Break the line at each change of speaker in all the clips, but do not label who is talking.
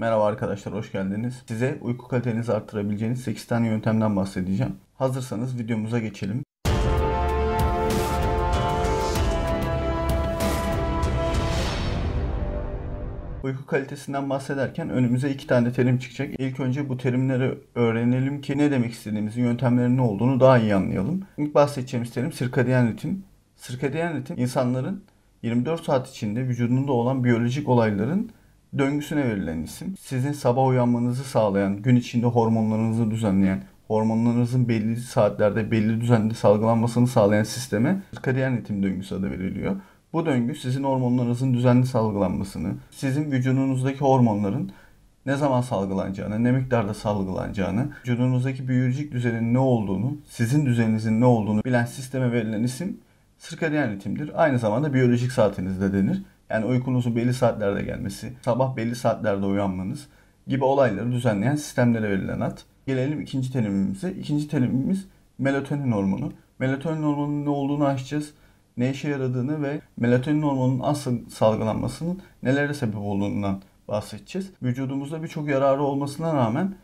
Merhaba arkadaşlar, hoş geldiniz. Size uyku kalitenizi arttırabileceğiniz 8 tane yöntemden bahsedeceğim. Hazırsanız videomuza geçelim. Uyku kalitesinden bahsederken önümüze iki tane terim çıkacak. İlk önce bu terimleri öğrenelim ki ne demek istediğimizi, yöntemlerin ne olduğunu daha iyi anlayalım. İlk bahsedeceğimiz terim sirkadiyen ritim. Sirkadiyen ritim insanların 24 saat içinde vücudunda olan biyolojik olayların döngüsüne verilen isim. Sizin sabah uyanmanızı sağlayan, gün içinde hormonlarınızı düzenleyen, hormonlarınızın belli saatlerde belli düzende salgılanmasını sağlayan sisteme sirkadiyen ritim döngüsü adı veriliyor. Bu döngü sizin hormonlarınızın düzenli salgılanmasını, sizin vücudunuzdaki hormonların ne zaman salgılanacağını, ne miktarda salgılanacağını, vücudunuzdaki biyolojik düzenin ne olduğunu, sizin düzeninizin ne olduğunu bilen sisteme verilen isim sirkadiyen ritimdir. Aynı zamanda biyolojik saatiniz de denir. Yani uykunuzun belli saatlerde gelmesi, sabah belli saatlerde uyanmanız gibi olayları düzenleyen sistemlere verilen ad. Gelelim ikinci terimimize. İkinci terimimiz melatonin hormonu. Melatonin hormonunun ne olduğunu açacağız. Ne işe yaradığını ve melatonin hormonunun asıl salgılanmasının nelere sebep olduğundan bahsedeceğiz. Vücudumuzda birçok yararı olmasına rağmen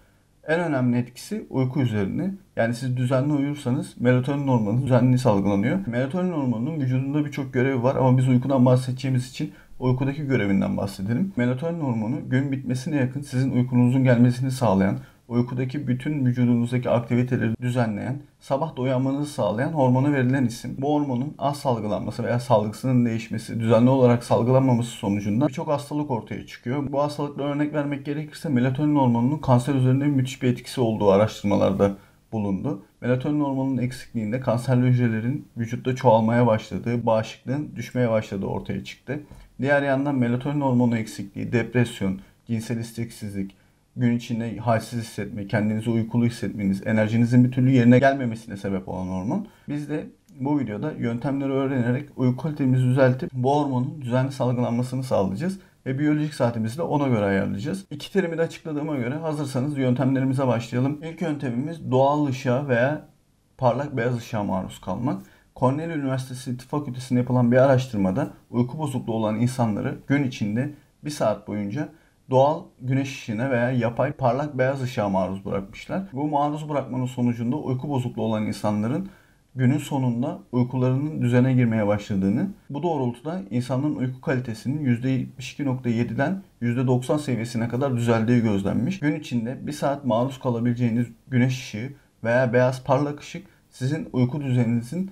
en önemli etkisi uyku üzerine. Yani siz düzenli uyursanız melatonin hormonu düzenli salgılanıyor. Melatonin hormonunun vücudunda birçok görevi var ama biz uykudan bahsedeceğimiz için uykudaki görevinden bahsedelim. Melatonin hormonu gün bitmesine yakın sizin uykunuzun gelmesini sağlayan, uykudaki bütün vücudunuzdaki aktiviteleri düzenleyen, sabah da uyanmanızı sağlayan hormona verilen isim. Bu hormonun az salgılanması veya salgısının değişmesi, düzenli olarak salgılanmaması sonucunda birçok hastalık ortaya çıkıyor. Bu hastalıklara örnek vermek gerekirse melatonin hormonunun kanser üzerinde müthiş bir etkisi olduğu araştırmalarda bulundu. Melatonin hormonunun eksikliğinde kanserli hücrelerin vücutta çoğalmaya başladığı, bağışıklığın düşmeye başladığı ortaya çıktı. Diğer yandan melatonin hormonu eksikliği, depresyon, cinsel isteksizlik, gün içinde halsiz hissetme, kendinizi uykulu hissetmeniz, enerjinizin bir türlü yerine gelmemesine sebep olan hormon. Biz de bu videoda yöntemleri öğrenerek uyku kalitemizi düzeltip bu hormonun düzenli salgılanmasını sağlayacağız ve biyolojik saatimizi de ona göre ayarlayacağız. İki terimi de açıkladığıma göre hazırsanız yöntemlerimize başlayalım. İlk yöntemimiz doğal ışığa veya parlak beyaz ışığa maruz kalmak. Cornell Üniversitesi Tıp Fakültesi'nde yapılan bir araştırmada uyku bozukluğu olan insanları gün içinde bir saat boyunca doğal güneş ışığına veya yapay parlak beyaz ışığa maruz bırakmışlar. Bu maruz bırakmanın sonucunda uyku bozukluğu olan insanların günün sonunda uykularının düzene girmeye başladığını, bu doğrultuda insanların uyku kalitesinin %72.7'den %90 seviyesine kadar düzeldiği gözlenmiş. Gün içinde bir saat maruz kalabileceğiniz güneş ışığı veya beyaz parlak ışık sizin uyku düzeninizin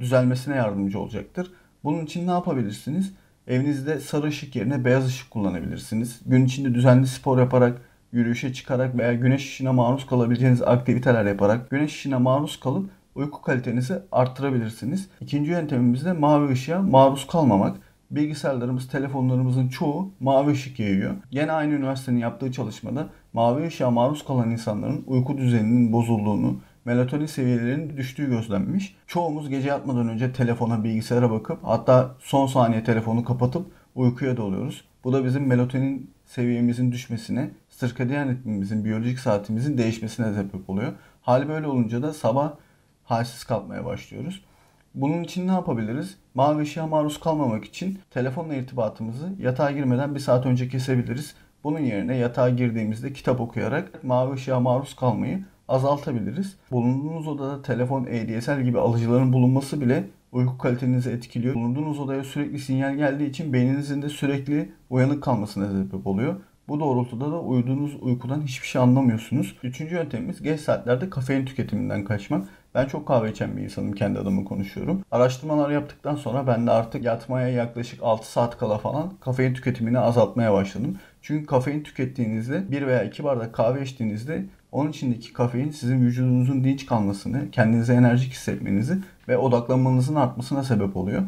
düzelmesine yardımcı olacaktır. Bunun için ne yapabilirsiniz? Evinizde sarı ışık yerine beyaz ışık kullanabilirsiniz. Gün içinde düzenli spor yaparak, yürüyüşe çıkarak veya güneş ışığına maruz kalabileceğiniz aktiviteler yaparak güneş ışığına maruz kalıp uyku kalitenizi arttırabilirsiniz. İkinci yöntemimiz de mavi ışığa maruz kalmamak. Bilgisayarlarımız, telefonlarımızın çoğu mavi ışık yayıyor. Yine aynı üniversitenin yaptığı çalışmada mavi ışığa maruz kalan insanların uyku düzeninin bozulduğunu, melatonin seviyelerinin düştüğü gözlenmiş. Çoğumuz gece yatmadan önce telefona, bilgisayara bakıp hatta son saniye telefonu kapatıp uykuya dalıyoruz. Bu da bizim melatonin seviyemizin düşmesine, sirkadiyen ritmimizin, biyolojik saatimizin değişmesine sebep oluyor. Hal böyle olunca da sabah halsiz kalkmaya başlıyoruz. Bunun için ne yapabiliriz? Mavi ışığa maruz kalmamak için telefonla irtibatımızı yatağa girmeden bir saat önce kesebiliriz. Bunun yerine yatağa girdiğimizde kitap okuyarak mavi ışığa maruz kalmayı azaltabiliriz. Bulunduğunuz odada telefon, ADSL gibi alıcıların bulunması bile uyku kalitenizi etkiliyor. Bulunduğunuz odaya sürekli sinyal geldiği için beyninizin de sürekli uyanık kalmasına sebep oluyor. Bu doğrultuda da uyuduğunuz uykudan hiçbir şey anlamıyorsunuz. Üçüncü yöntemimiz geç saatlerde kafein tüketiminden kaçmak. Ben çok kahve içen bir insanım kendi adımı konuşuyorum. Araştırmalar yaptıktan sonra ben de artık yatmaya yaklaşık 6 saat kala falan kafein tüketimini azaltmaya başladım. Çünkü kafein tükettiğinizde bir veya iki bardak kahve içtiğinizde onun içindeki kafein sizin vücudunuzun dinç kalmasını, kendinize enerjik hissetmenizi ve odaklanmanızın artmasına sebep oluyor.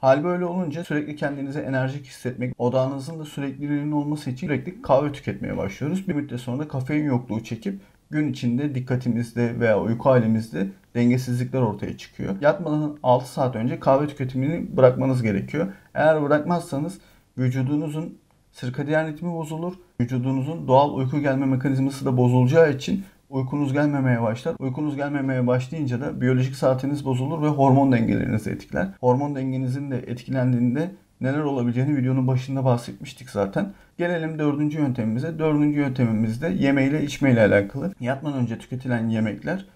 Hal böyle olunca sürekli kendinize enerjik hissetmek, odağınızın da sürekliliğinin olması için sürekli kahve tüketmeye başlıyoruz. Bir müddet sonra da kafein yokluğu çekip gün içinde dikkatimizde veya uyku halimizde dengesizlikler ortaya çıkıyor. Yatmadan 6 saat önce kahve tüketimini bırakmanız gerekiyor. Eğer bırakmazsanız vücudunuzun sirkadiyen ritmi bozulur. Vücudunuzun doğal uyku gelme mekanizması da bozulacağı için uykunuz gelmemeye başlar. Uykunuz gelmemeye başlayınca da biyolojik saatiniz bozulur ve hormon dengelerinizi etkiler. Hormon dengenizin de etkilendiğinde neler olabileceğini videonun başında bahsetmiştik zaten. Gelelim dördüncü yöntemimize. Dördüncü yöntemimiz de yemeğiyle içmeyle alakalı. Yatmadan önce tüketilen yemekler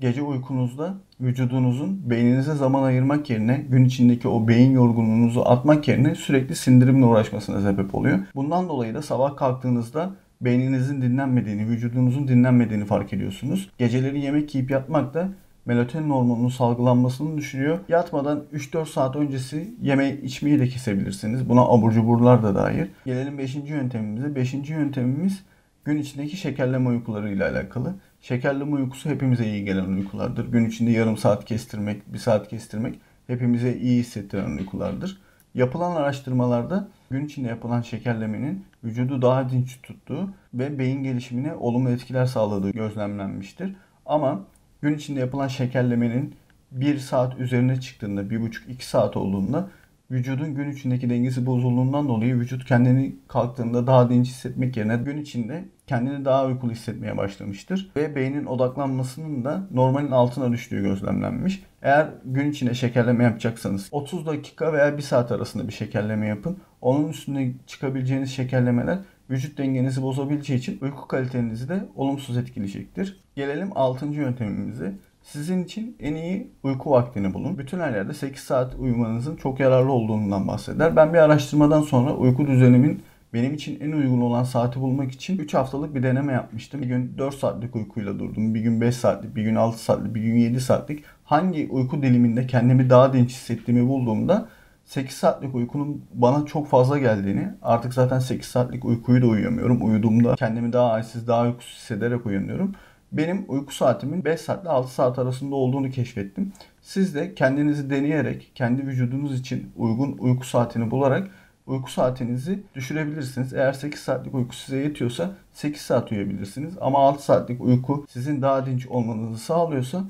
gece uykunuzda vücudunuzun beyninize zaman ayırmak yerine gün içindeki o beyin yorgunluğunuzu atmak yerine sürekli sindirimle uğraşmasına sebep oluyor. Bundan dolayı da sabah kalktığınızda beyninizin dinlenmediğini, vücudunuzun dinlenmediğini fark ediyorsunuz. Geceleri yemek yiyip yatmak da melatonin hormonunun salgılanmasını düşürüyor. Yatmadan 3-4 saat öncesi yeme içmeyi de kesebilirsiniz. Buna abur cuburlar da dahil. Gelelim 5. yöntemimize. 5. yöntemimiz gün içindeki şekerleme uykuları ile alakalı. Şekerleme uykusu hepimize iyi gelen uykulardır. Gün içinde yarım saat kestirmek, bir saat kestirmek hepimize iyi hissettiren uykulardır. Yapılan araştırmalarda gün içinde yapılan şekerlemenin vücudu daha dinç tuttuğu ve beyin gelişimine olumlu etkiler sağladığı gözlemlenmiştir. Ama gün içinde yapılan şekerlemenin 1 saat üzerine çıktığında, 1,5-2 saat olduğunda vücudun gün içindeki dengesi bozulduğundan dolayı vücut kendini kalktığında daha dinç hissetmek yerine gün içinde kendini daha uykulu hissetmeye başlamıştır. Ve beynin odaklanmasının da normalin altına düştüğü gözlemlenmiş. Eğer gün içinde şekerleme yapacaksanız 30 dakika veya 1 saat arasında bir şekerleme yapın. Onun üstüne çıkabileceğiniz şekerlemeler vücut dengenizi bozabileceği için uyku kalitenizi de olumsuz etkileyecektir. Gelelim 6. yöntemimize. Sizin için en iyi uyku vaktini bulun. Bütün her yerde 8 saat uyumanızın çok yararlı olduğundan bahseder. Ben bir araştırmadan sonra uyku düzenimin benim için en uygun olan saati bulmak için 3 haftalık bir deneme yapmıştım. Bir gün 4 saatlik uykuyla durdum. Bir gün 5 saatlik, bir gün 6 saatlik, bir gün 7 saatlik. Hangi uyku diliminde kendimi daha dinç hissettiğimi bulduğumda 8 saatlik uykunun bana çok fazla geldiğini, artık zaten 8 saatlik uykuyu da uyuyamıyorum. Uyuduğumda kendimi daha halsiz, daha uykusuz hissederek uyanıyorum. Benim uyku saatimin 5 saat ile 6 saat arasında olduğunu keşfettim. Siz de kendinizi deneyerek, kendi vücudunuz için uygun uyku saatini bularak uyku saatinizi düşürebilirsiniz. Eğer 8 saatlik uyku size yetiyorsa 8 saat uyuyabilirsiniz. Ama 6 saatlik uyku sizin daha dinç olmanızı sağlıyorsa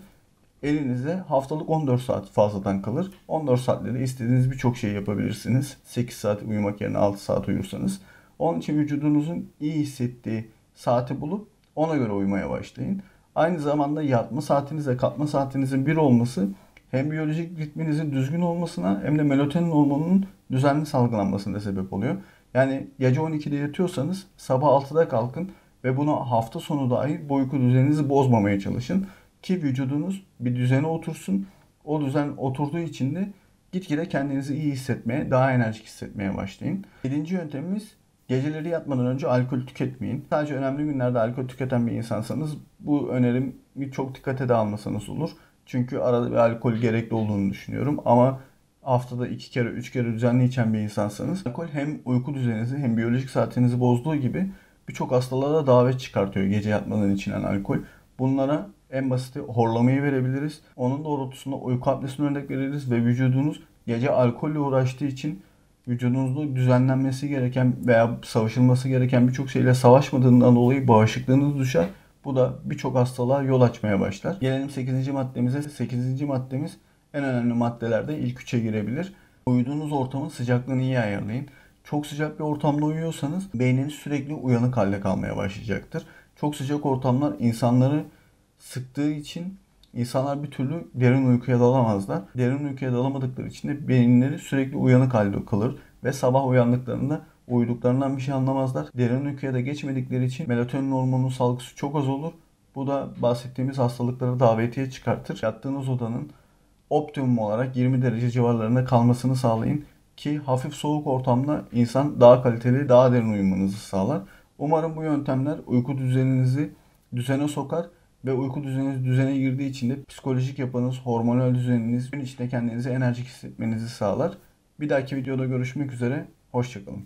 elinize haftalık 14 saat fazladan kalır. 14 saatte de istediğiniz birçok şey yapabilirsiniz. 8 saat uyumak yerine 6 saat uyursanız. Onun için vücudunuzun iyi hissettiği saati bulup ona göre uyumaya başlayın. Aynı zamanda yatma saatinizle kalkma saatinizin bir olması hem biyolojik ritminizin düzgün olmasına hem de melatonin hormonunun düzenli salgılanmasına sebep oluyor. Yani gece 12'de yatıyorsanız sabah 6'da kalkın ve bunu hafta sonu dahil bu uyku düzeninizi bozmamaya çalışın. Ki vücudunuz bir düzene otursun. O düzen oturduğu için de gitgide kendinizi iyi hissetmeye, daha enerjik hissetmeye başlayın. Birinci yöntemimiz Geceleri yatmadan önce alkol tüketmeyin. Sadece önemli günlerde alkol tüketen bir insansanız bu önerim çok dikkate de almasanız olur. Çünkü arada bir alkol gerekli olduğunu düşünüyorum. Ama haftada iki kere, üç kere düzenli içen bir insansanız alkol hem uyku düzeninizi hem biyolojik saatinizi bozduğu gibi birçok hastalığa da davet çıkartıyor gece yatmadan içilen alkol. Bunlara en basiti horlamayı verebiliriz. Onun doğrultusunda uyku apnesine örnek veririz ve vücudunuz gece alkolle uğraştığı için vücudunuzda düzenlenmesi gereken veya savaşılması gereken birçok şeyle savaşmadığından dolayı bağışıklığınız düşer. Bu da birçok hastalığa yol açmaya başlar. Gelelim 8. maddemize. 8. maddemiz en önemli maddelerde ilk üçe girebilir. Uyuduğunuz ortamın sıcaklığını iyi ayarlayın. Çok sıcak bir ortamda uyuyorsanız beyniniz sürekli uyanık halde kalmaya başlayacaktır. Çok sıcak ortamlar insanları sıktığı için İnsanlar bir türlü derin uykuya dalamazlar. Derin uykuya dalamadıkları için de beyinleri sürekli uyanık halde kalır ve sabah uyandıklarında uyuduklarından bir şey anlamazlar. Derin uykuya da geçmedikleri için melatonin hormonunun salgısı çok az olur. Bu da bahsettiğimiz hastalıkları davetiye çıkartır. Yattığınız odanın optimum olarak 20 derece civarlarında kalmasını sağlayın ki hafif soğuk ortamda insan daha kaliteli, daha derin uyumanızı sağlar. Umarım bu yöntemler uyku düzeninizi düzene sokar ve uyku düzeniniz düzene girdiği için de psikolojik yapınız, hormonal düzeniniz gün içinde kendinizi enerjik hissetmenizi sağlar. Bir dahaki videoda görüşmek üzere. Hoşçakalın.